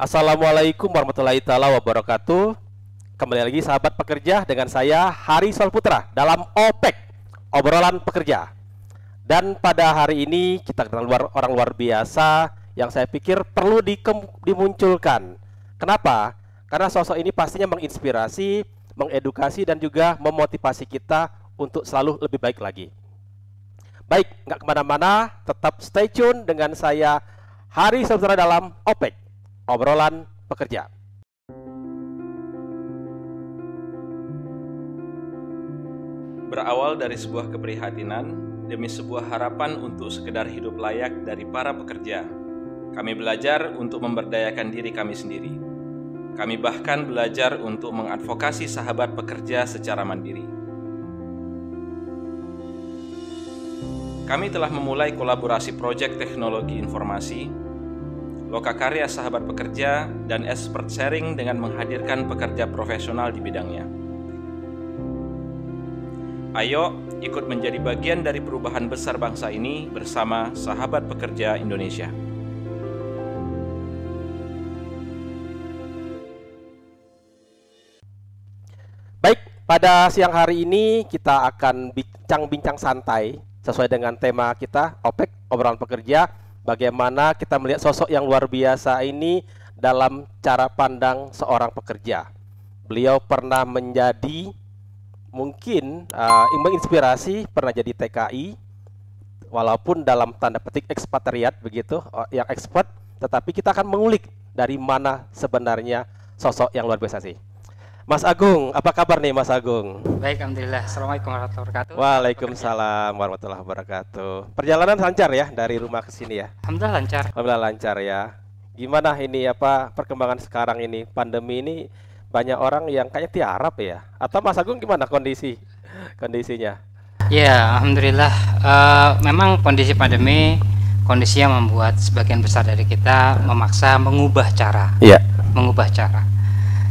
Assalamualaikum warahmatullahi taala wabarakatuh. Kembali lagi sahabat pekerja dengan saya Hari Solputra dalam OPEK obrolan pekerja. Dan pada hari ini kita kenal luar, orang luar biasa yang saya pikir perlu dimunculkan. Kenapa? Karena sosok ini pastinya menginspirasi, mengedukasi dan juga memotivasi kita untuk selalu lebih baik lagi. Baik, nggak ke mana-mana, tetap stay tune dengan saya Hari Solputra dalam OPEK obrolan pekerja. Berawal dari sebuah keprihatinan demi sebuah harapan untuk sekedar hidup layak dari para pekerja, kami belajar untuk memberdayakan diri kami sendiri. Kami bahkan belajar untuk mengadvokasi sahabat pekerja secara mandiri. Kami telah memulai kolaborasi proyek teknologi informasi Lokakarya Sahabat Pekerja, dan Expert Sharing dengan menghadirkan pekerja profesional di bidangnya. Ayo ikut menjadi bagian dari perubahan besar bangsa ini bersama Sahabat Pekerja Indonesia. Baik, pada siang hari ini kita akan bincang-bincang santai sesuai dengan tema kita OPEC obrolan pekerja bagaimana kita melihat sosok yang luar biasa ini dalam cara pandang seorang pekerja. Beliau pernah menjadi mungkin uh, menginspirasi pernah jadi TKI walaupun dalam tanda petik ekspatriat begitu uh, yang expert tetapi kita akan mengulik dari mana sebenarnya sosok yang luar biasa sih. Mas Agung, apa kabar nih Mas Agung? Baik, Alhamdulillah. Assalamualaikum warahmatullahi wabarakatuh. Waalaikumsalam warahmatullahi wabarakatuh. Perjalanan lancar ya dari rumah ke sini ya? Alhamdulillah lancar. Alhamdulillah lancar ya. Gimana ini apa perkembangan sekarang ini? Pandemi ini banyak orang yang kayaknya tiarap ya? Atau Mas Agung gimana kondisi kondisinya? Ya, Alhamdulillah. Uh, memang kondisi pandemi kondisi yang membuat sebagian besar dari kita memaksa mengubah cara. Iya. Mengubah cara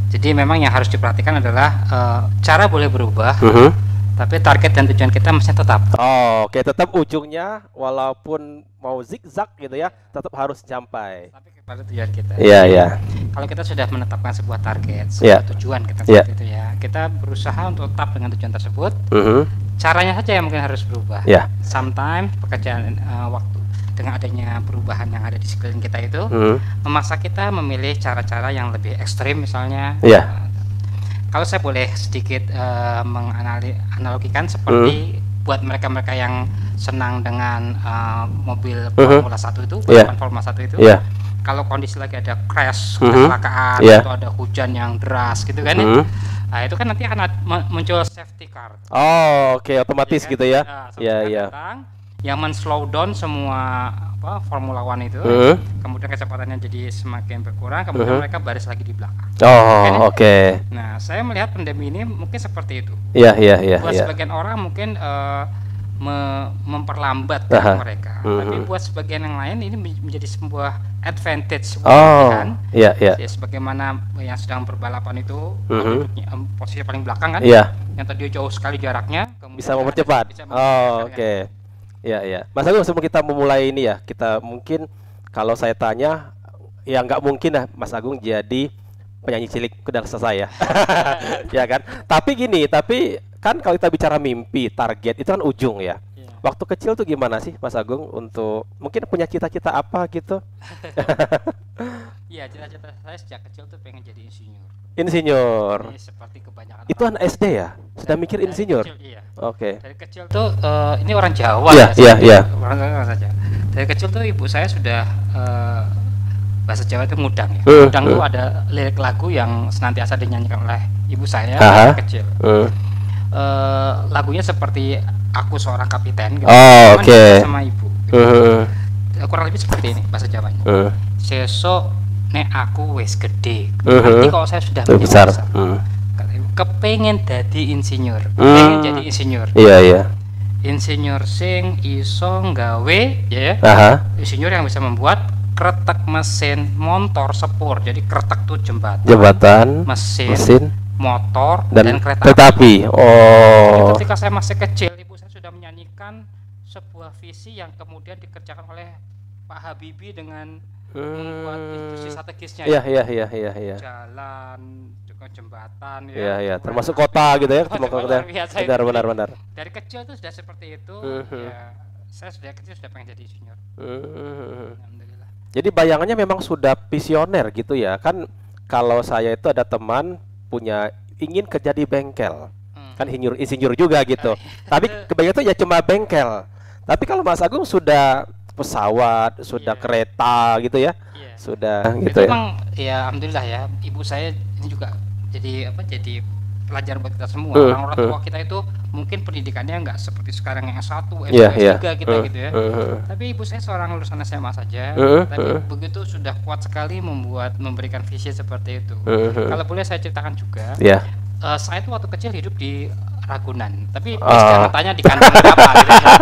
jadi memang yang harus diperhatikan adalah uh, cara boleh berubah, uh -huh. tapi target dan tujuan kita mesti tetap. Oh, oke, okay. tetap ujungnya walaupun mau zigzag gitu ya, tetap harus sampai. Tapi kepada tujuan kita. Iya, yeah, iya. Yeah. Kalau kita sudah menetapkan sebuah target, sebuah yeah. tujuan kita yeah. itu ya, kita berusaha untuk tetap dengan tujuan tersebut. Uh -huh. Caranya saja yang mungkin harus berubah. Yeah. Sometimes pekerjaan uh, waktu dengan adanya perubahan yang ada di sekeliling kita itu hmm. memaksa kita memilih cara-cara yang lebih ekstrim misalnya yeah. uh, kalau saya boleh sedikit uh, menganalogikan seperti hmm. buat mereka-mereka yang senang dengan uh, mobil hmm. Formula satu itu yeah. Formula satu itu yeah. kalau kondisi lagi ada crash hmm. kecelakaan yeah. atau ada hujan yang deras gitu kan ya. hmm. Nah, itu kan nanti akan muncul safety car. Oh, oke, okay. otomatis ya, gitu ya. Iya, iya. Yeah, yang men-slow down semua apa Formula One itu, uh. kemudian kecepatannya jadi semakin berkurang, kemudian uh. mereka baris lagi di belakang. Oh, oke. Okay. Nah, saya melihat pandemi ini mungkin seperti itu. Iya, iya, iya. Buat ya. sebagian orang mungkin uh, me memperlambat uh mereka, uh tapi buat sebagian yang lain ini menjadi sebuah advantage. Oh, iya, iya. Ya, sebagaimana yang sedang berbalapan itu uh um, posisi paling belakang kan, iya. yang tadi jauh sekali jaraknya, bisa mempercepat. Bisa oh, oke. Okay. Ya, ya. Mas Agung sebelum kita memulai ini ya, kita mungkin kalau saya tanya, ya nggak mungkin lah Mas Agung jadi penyanyi cilik kedang saya, ya kan? Tapi gini, tapi kan kalau kita bicara mimpi, target itu kan ujung ya. Yeah. Waktu kecil tuh gimana sih Mas Agung untuk mungkin punya cita-cita apa gitu? Iya, cita-cita saya sejak kecil tuh pengen jadi insinyur. Insinyur. Ini seperti kebanyakan. Itu anak SD ya? Sudah mikir insinyur? Kecil, iya. Oke. Okay. Dari kecil tuh uh, ini orang Jawa yeah, ya. Iya, iya. Orang Jawa saja. Dari kecil tuh ibu saya sudah uh, bahasa Jawa itu ngudang ya. Uh, ngudang uh. tuh ada lirik lagu yang senantiasa dinyanyikan oleh ibu saya dari kecil. Uh. Uh, lagunya seperti aku seorang kapiten gitu. Oh, oke. Okay. Sama ibu. Gitu. Uh. Kurang lebih seperti ini bahasa Jawanya. Uh. Sesok nek aku wes gede. Uh -huh. Nanti kalau saya sudah besar. besar uh. kepengen jadi insinyur. Hmm. Pengen jadi insinyur. Iya, iya. Insinyur sing iso nggawe ya. Aha. Insinyur yang bisa membuat kretek mesin motor sepur. Jadi kretek tuh jembatan. Jembatan. Mesin. mesin motor dan, dan kereta, kereta api. Oh. Jadi ketika saya masih kecil, ibu sudah menyanyikan sebuah visi yang kemudian dikerjakan oleh Pak Habibie dengan membuat industri strategisnya Iya, ya. iya, iya, iya, iya. jalan juga jembatan ya Iya, iya, termasuk kota gitu ya, luar kota. biasa itu. Benar, benar, benar. dari kecil tuh sudah seperti itu Mhm. ya saya sudah kecil sudah pengen jadi insinyur Hmm. alhamdulillah Jadi bayangannya memang sudah visioner gitu ya. Kan kalau saya itu ada teman punya ingin kerja di bengkel. Hmm. Kan insinyur insinyur juga gitu. Tapi Itu- kebanyakan itu ya cuma bengkel. Tapi kalau Mas Agung sudah pesawat, sudah Iya. kereta gitu ya. Iya. Sudah itu gitu ya. emang ya alhamdulillah ya ibu saya ini juga jadi apa jadi pelajaran buat kita semua Hmm, orang-orang hmm. tua kita itu mungkin pendidikannya nggak seperti sekarang yang S1, S2, Iya, iya. S3 kita Hmm, gitu ya hmm, hmm. tapi ibu saya seorang lulusan SMA saja Hmm, tapi hmm. begitu sudah kuat sekali membuat memberikan visi seperti itu Hmm, hmm. kalau boleh saya ceritakan juga Ya. eh, saya itu waktu kecil hidup di Ragunan tapi Ah. jangan tanya di kandang berapa gitu ya.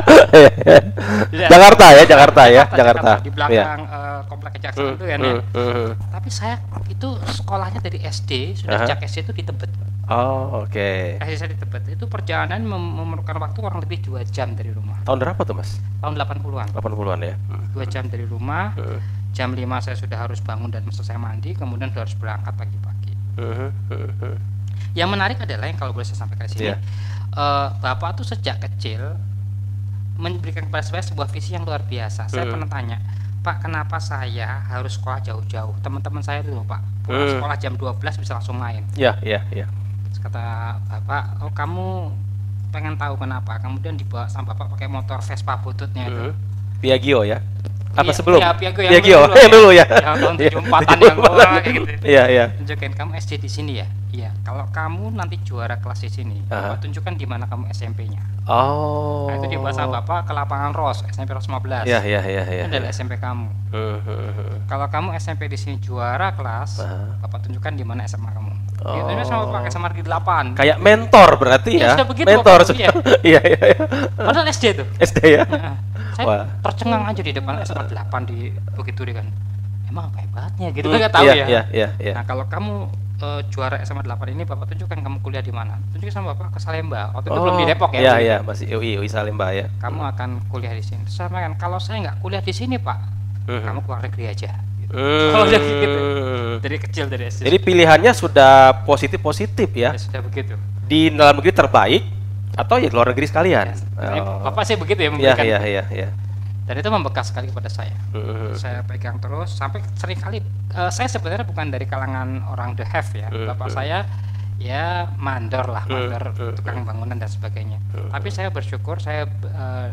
Iya. Jakarta ya, Jakarta ya, Jakarta. di Iya. belakang eh, komplek kejaksaan Hmm, itu kan ya hmm, hmm. tapi saya itu sekolahnya dari SD sudah Aha. sejak SD itu di Tebet Oh, oke. SD saya di Tebet itu perjalanan mem- memerlukan waktu kurang lebih dua jam dari rumah Tahun berapa tuh, Mas? tahun 80-an 80-an ya. dua jam dari rumah Hmm. jam 5 saya sudah harus bangun dan selesai mandi kemudian sudah harus berangkat pagi-pagi. Yang menarik adalah yang kalau boleh saya sampaikan di sini Iya. eh, bapak tuh sejak kecil memberikan kepada saya sebuah visi yang luar biasa saya Hmm. pernah tanya Pak kenapa saya harus sekolah jauh-jauh teman-teman saya dulu Pak pulang Hmm. sekolah jam 12 bisa langsung main Ya, ya, ya. Terus kata bapak, oh kamu pengen tahu kenapa? Kemudian dibawa sama bapak pakai motor Vespa bututnya itu. Hmm. Piaggio ya. Apa Iya, sebelum? iya, Piaggio yang Piaggio, dulu, yang dulu ya. Yang tahun Iya, 74-an yang 74-an. wah, kayak gitu. Iya, iya. Tunjukin kamu SD di sini ya. Iya. Kalau kamu nanti juara kelas di sini, Aha. bapak tunjukkan di mana kamu SMP-nya. Oh. Nah, itu dibawa sama bapak ke lapangan Ros, SMP Ros 15. Iya, iya, iya, iya. Itu adalah SMP kamu. Hmm, hmm, hmm. Kalau kamu SMP di sini juara kelas, Aha. bapak tunjukkan di mana SMA kamu. Oh. Itu sama pakai sama di 8. Kayak mentor berarti Iya, ya. sudah begitu, mentor Bapak. sudah. Iya, iya, iya. Padahal SD tuh. SD ya. Heeh. saya Wah. tercengang aja di depan SMA 8 di Bukit Duri kan emang apa hebatnya gitu kan nggak tahu Iya, ya Iya, iya, iya. nah kalau kamu eh, juara SMA 8 ini bapak tunjukkan kamu kuliah di mana tunjukin sama bapak ke Salemba waktu itu belum di Depok ya Iya, iya, masih UI, UI Salemba ya. kamu akan kuliah di sini Terus saya kan kalau saya nggak kuliah di sini pak Mhm. kamu keluar negeri aja gitu. Hmm. Kalau gitu. dari kecil dari SD Jadi pilihannya sudah positif-positif ya. Ya, sudah begitu Di dalam negeri terbaik atau ya di luar negeri sekalian. Ini Oh. bapak sih begitu ya Iya, memberikan iya, iya, iya. Dan itu membekas sekali kepada saya. Mhm. saya pegang terus sampai sering kali eh, saya sebenarnya bukan dari kalangan orang the have ya. Hmm, bapak saya ya mandor lah mandor hmm, tukang bangunan dan sebagainya. Hmm, tapi saya bersyukur saya eh,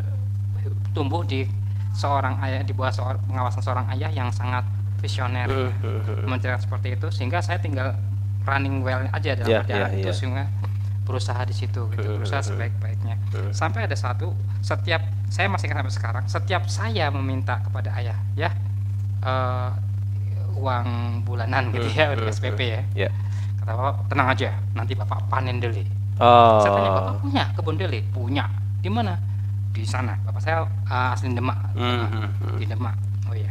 tumbuh di seorang ayah di bawah seorang pengawasan seorang ayah yang sangat visioner menceritakan seperti itu sehingga saya tinggal running well aja dalam Ya, perjalanan ya, itu ya. sehingga berusaha di situ gitu berusaha sebaik-baiknya. Sampai ada satu setiap saya masih ingat sampai sekarang setiap saya meminta kepada ayah ya eh, uang bulanan gitu ya dari SPP ya. Ya. kata bapak tenang aja nanti bapak panen deli Oh. saya tanya bapak punya kebun deli punya. Di mana? Di sana. Bapak saya eh, asli Demak. Mhm. di Demak. Oh iya.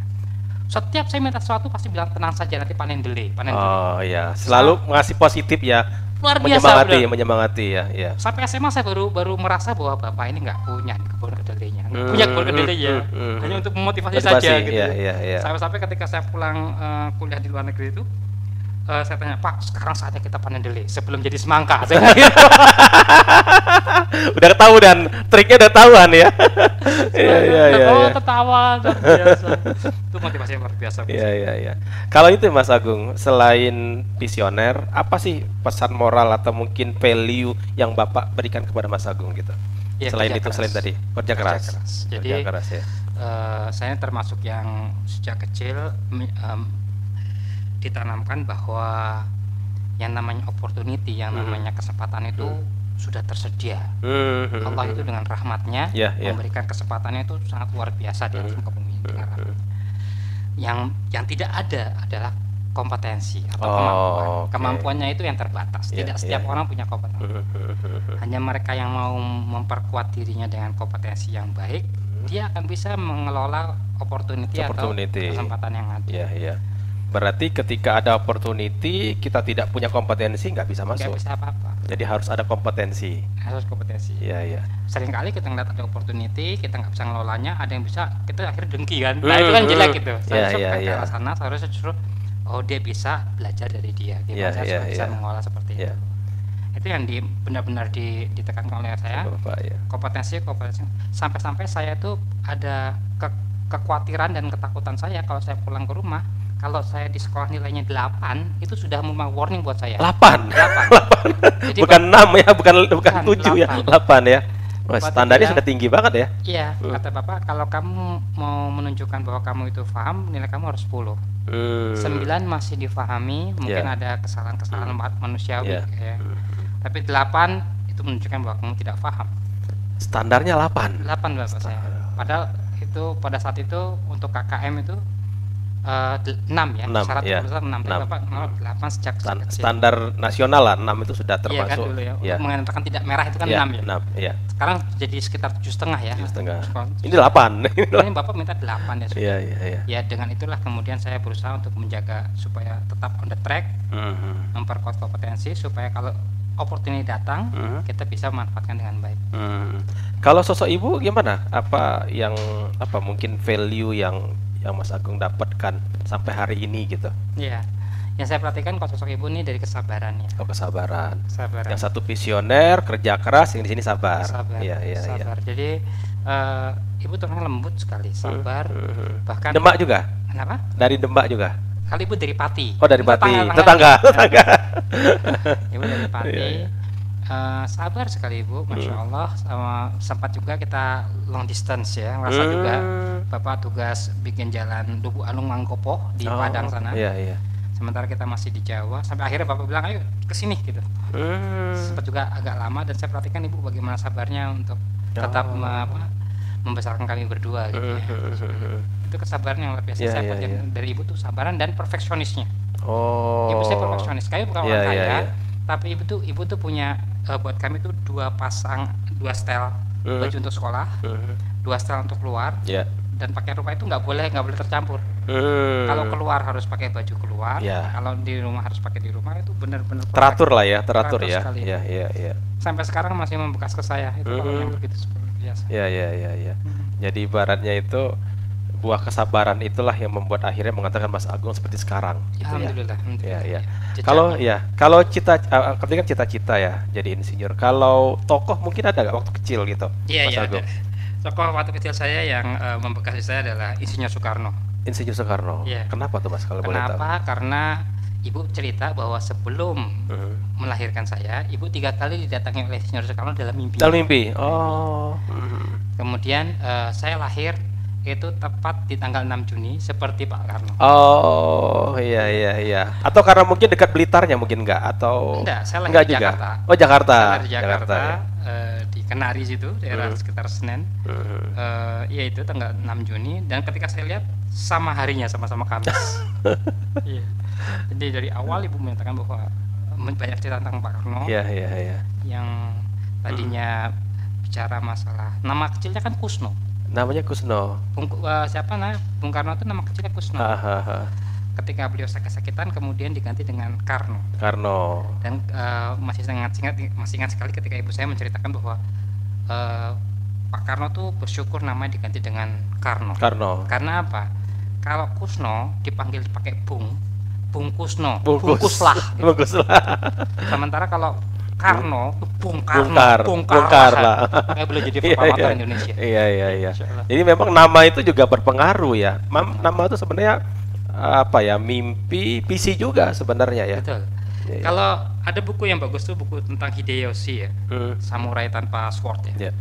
Setiap saya minta sesuatu pasti bilang tenang saja nanti panen deli panen deli Oh ya, selalu ngasih positif ya, luar biasa menyemangati, bener. menyemangati ya, ya. sampai SMA saya baru baru merasa bahwa bapak ini nggak punya kebun kedelainya nggak Hmm, punya kebun kedelai ya hmm, hmm, hanya hmm. untuk memotivasi Motivasi, saja gitu iya, iya, iya. sampai-sampai ketika saya pulang eh, kuliah di luar negeri itu eh, saya tanya Pak sekarang saatnya kita panen deli sebelum jadi semangka saya gitu. udah tahu dan triknya udah tahuan ya. Iya, iya, iya. oh iya. tertawa luar biasa itu motivasi yang luar biasa Iya iya iya. Kalau itu Mas Agung, selain visioner, apa sih pesan moral atau mungkin value yang Bapak berikan kepada Mas Agung gitu? Iya, selain itu, keras. selain tadi kerja Kerja keras. keras. Jadi, kerja keras ya. Eh, saya termasuk yang sejak kecil em, ditanamkan bahwa yang namanya opportunity, yang Mhm. namanya kesempatan itu sudah tersedia. Hmm, hmm, Allah hmm. itu dengan rahmatnya Ya, ya. memberikan kesempatannya itu sangat luar biasa di atas muka bumi. Hmm, Yang yang tidak ada adalah kompetensi atau Oh, kemampuan. oke. Kemampuannya itu yang terbatas. Ya, Tidak ya, setiap ya. orang punya kompetensi. hmm, hmm, hmm, hmm. Hanya mereka yang mau memperkuat dirinya dengan kompetensi yang baik, dia akan bisa mengelola opportunity, Opportunity. atau kesempatan yang ada. Iya iya. Berarti ketika ada opportunity kita tidak punya kompetensi nggak bisa nggak masuk. bisa apa-apa Jadi harus ada kompetensi. harus kompetensi Iya iya. sering kali kita ngeliat ada opportunity kita nggak bisa ngelolanya ada yang bisa kita akhirnya dengki kan nah itu kan Hmm, jelek hmm. gitu Iya, seharusnya iya, bukan ke iya. arah sana seharusnya justru oh dia bisa belajar dari dia gimana Iya, saya iya, bisa iya. mengolah seperti Iya. itu itu yang di benar-benar di, ditekankan oleh saya Bapak ya. kompetensi kompetensi sampai-sampai saya tuh ada ke- kekhawatiran dan ketakutan saya kalau saya pulang ke rumah kalau saya di sekolah nilainya 8 itu sudah memang warning buat saya 8. 8 Jadi bukan 6 ya, bukan bukan Bukan, 7 ya, 8 ya. Wah, standarnya bilang- sudah tinggi banget ya. Iya, Hmm. kata Bapak, kalau kamu mau menunjukkan bahwa kamu itu paham, nilai kamu harus 10. Hmm. 9 masih difahami, mungkin Iya. ada kesalahan-kesalahan ma- manusiawi Iya. ya. Tapi 8 itu menunjukkan bahwa kamu tidak paham. Standarnya 8. 8 Bapak saya. Padahal itu pada saat itu untuk KKM itu eh, del- 6 ya, Enam, syarat iya. lulusan 6. Tapi Enam. Bapak mau 8 sejak Stan- kecil. standar nasional lah 6 itu sudah Iya kan termasuk. dulu ya. Iya. Mengatakan tidak merah itu kan Iya, 6 ya. 6, iya. Sekarang jadi sekitar tujuh setengah ya. Setengah. Ini 8. Ini Bapak minta 8 ya sudah. Iya, iya, iya. ya dengan itulah kemudian saya berusaha untuk menjaga supaya tetap on the track Mhm. memperkuat kompetensi supaya kalau opportunity datang Mhm. kita bisa memanfaatkan dengan baik Hmm. Kalau sosok ibu gimana? Apa yang apa mungkin value yang yang Mas Agung dapatkan sampai hari ini gitu? ya yang saya perhatikan kalau sosok ibu ini dari kesabaran ya Oh kesabaran. kesabaran Yang satu visioner, kerja keras, yang di sini sabar. sabar Iya, iya, iya. sabar jadi eh, ibu tuh lembut sekali sabar Mhm. bahkan Demak juga? kenapa Dari Demak juga? kali ibu dari Pati Oh dari Pati. Tetangga, Tetangga, tetangga. ibu dari Pati Iya, iya. Eh, sabar sekali ibu masya Hmm. Allah sama sempat juga kita long distance ya merasa juga Hmm. Bapak tugas bikin jalan Dubu Alung Mangkopo di Oh, Padang sana Iya, iya. sementara kita masih di Jawa sampai akhirnya bapak bilang ayo ke sini gitu Hmm. sempat juga agak lama dan saya perhatikan ibu bagaimana sabarnya untuk tetap Oh. me- apa, membesarkan kami berdua gitu ya Hmm. itu kesabaran yang luar biasa Iya, saya iya, pelajari iya. dari ibu tuh sabaran dan perfeksionisnya Oh. ibu saya perfeksionis kayak bukan orang iya, kaya iya. tapi ibu tuh ibu tuh punya eh, buat kami tuh dua pasang dua style Hmm. baju untuk sekolah dua style untuk keluar Ya. Dan pakai rumah itu nggak boleh nggak boleh tercampur Hmm. kalau keluar harus pakai baju keluar Ya. kalau di rumah harus pakai di rumah itu benar-benar teratur lah ya, teratur, Teratur ya. sekali. Iya, iya, iya. sampai sekarang masih membekas ke saya itu kalau Mhm. yang begitu seperti biasa Ya, ya, ya, ya. Mhm. Jadi ibaratnya itu buah kesabaran itulah yang membuat akhirnya mengatakan Mas Agung seperti sekarang gitu ya. alhamdulillah, Ya, ya. Jejaknya. Kalau ya, kalau cita uh, kan cita-cita ya jadi insinyur. Kalau tokoh mungkin ada nggak waktu kecil gitu, iya Mas iya Agung? ada. Tokoh waktu kecil saya yang eh, membekas saya adalah Insinyur Soekarno Insinyur Soekarno. Iya. Kenapa tuh Mas kalau boleh tahu? kenapa karena ibu cerita bahwa sebelum Mhm. melahirkan saya ibu tiga kali didatangi oleh Insinyur Soekarno dalam mimpi Dalam mimpi. Oh. Mhm. kemudian eh, saya lahir itu tepat di tanggal 6 Juni seperti Pak Karno Oh, iya iya iya. Atau karena mungkin dekat Blitarnya mungkin enggak atau Enggak, saya lahir Enggak di juga. Jakarta. Oh, Jakarta. Saya lahir di Jakarta, ya. Eh, di Kenari situ daerah Hmm. sekitar Senen Mhm. eh iya itu tanggal 6 Juni dan ketika saya lihat sama harinya sama-sama Kamis. Iya. Jadi dari awal ibu menyatakan bahwa banyak cerita tentang Pak Karno Iya iya iya. yang tadinya bicara masalah nama kecilnya kan Kusno. Namanya Kusno. Bung, eh, siapa nah Bung Karno itu nama kecilnya Kusno. Ketika beliau sakit-sakitan kemudian diganti dengan Karno. Karno. dan eh, masih sangat ingat masih ingat sekali ketika ibu saya menceritakan bahwa eh, Pak Karno tuh bersyukur namanya diganti dengan Karno Karno. karena apa kalau Kusno dipanggil pakai Bung Bung Kusno Bungkus. bungkuslah Bungkuslah. sementara kalau Karno Bung Karno Bungkar. Bungkar lah. Makanya beliau jadi Iya, promotor iya. Indonesia Iya iya iya. Jadi memang nama itu juga berpengaruh ya. Nama itu sebenarnya apa ya? Mimpi, visi juga sebenarnya ya. betul Iya, iya. kalau ada buku yang bagus tuh buku tentang Hideyoshi ya Hmm. samurai tanpa sword ya Ya.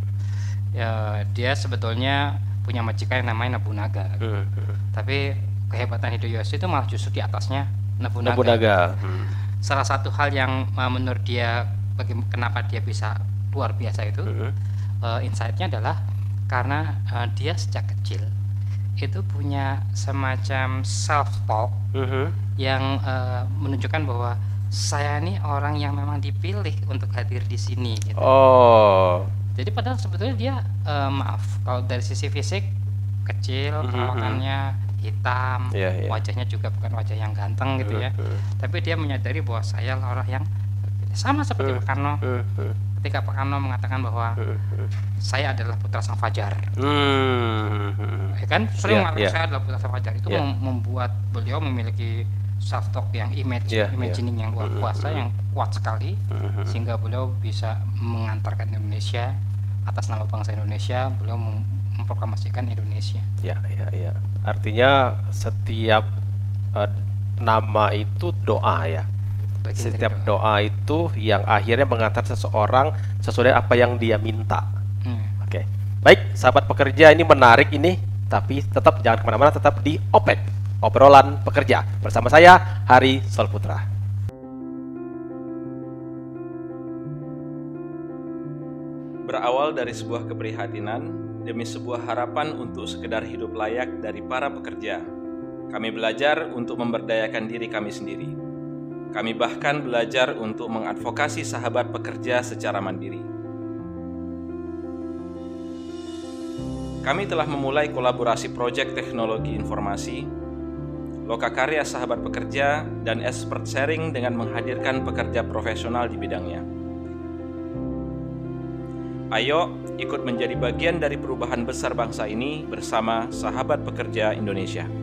ya dia sebetulnya punya majikan yang namanya Nobunaga Hmm, hmm. tapi kehebatan Hideyoshi itu malah justru di atasnya Nobunaga. Nobunaga. Hmm. Salah satu hal yang uh, menurut dia bagi kenapa dia bisa luar biasa itu Hmm. uh, insight-nya adalah karena uh, dia sejak kecil itu punya semacam self talk Mhm. yang uh, menunjukkan bahwa saya ini orang yang memang dipilih untuk hadir di sini gitu. Oh. Jadi padahal sebetulnya dia uh, maaf kalau dari sisi fisik kecil perawakannya hitam, Iya, iya. wajahnya juga bukan wajah yang ganteng gitu ya. Tapi dia menyadari bahwa saya lah orang yang. Sama seperti Pak Karno. Ketika Pak Karno mengatakan bahwa saya adalah putra sang Fajar, Hmm. ya kan sering Iya, mengatakan iya. saya adalah putra sang Fajar itu Iya. mem- membuat beliau memiliki self talk yang image, Iya, iya. imagining yang luar kuasa, yang kuat sekali, Mhm. sehingga beliau bisa mengantarkan Indonesia atas nama bangsa Indonesia, beliau mem- memproklamasikan Indonesia. Ya, ya, ya. Artinya setiap eh, nama itu doa ya. Bagian dari Setiap doa. doa itu yang akhirnya mengantar seseorang sesuai apa yang dia minta. Hmm. Oke. Baik, sahabat pekerja ini menarik ini, tapi tetap jangan ke mana-mana, tetap di OPEC, obrolan pekerja. Bersama saya, Hari Solputra. Berawal dari sebuah keprihatinan demi sebuah harapan untuk sekedar hidup layak dari para pekerja. Kami belajar untuk memberdayakan diri kami sendiri. Kami bahkan belajar untuk mengadvokasi sahabat pekerja secara mandiri. Kami telah memulai kolaborasi proyek teknologi informasi, lokakarya sahabat pekerja, dan expert sharing dengan menghadirkan pekerja profesional di bidangnya. Ayo ikut menjadi bagian dari perubahan besar bangsa ini bersama sahabat pekerja Indonesia.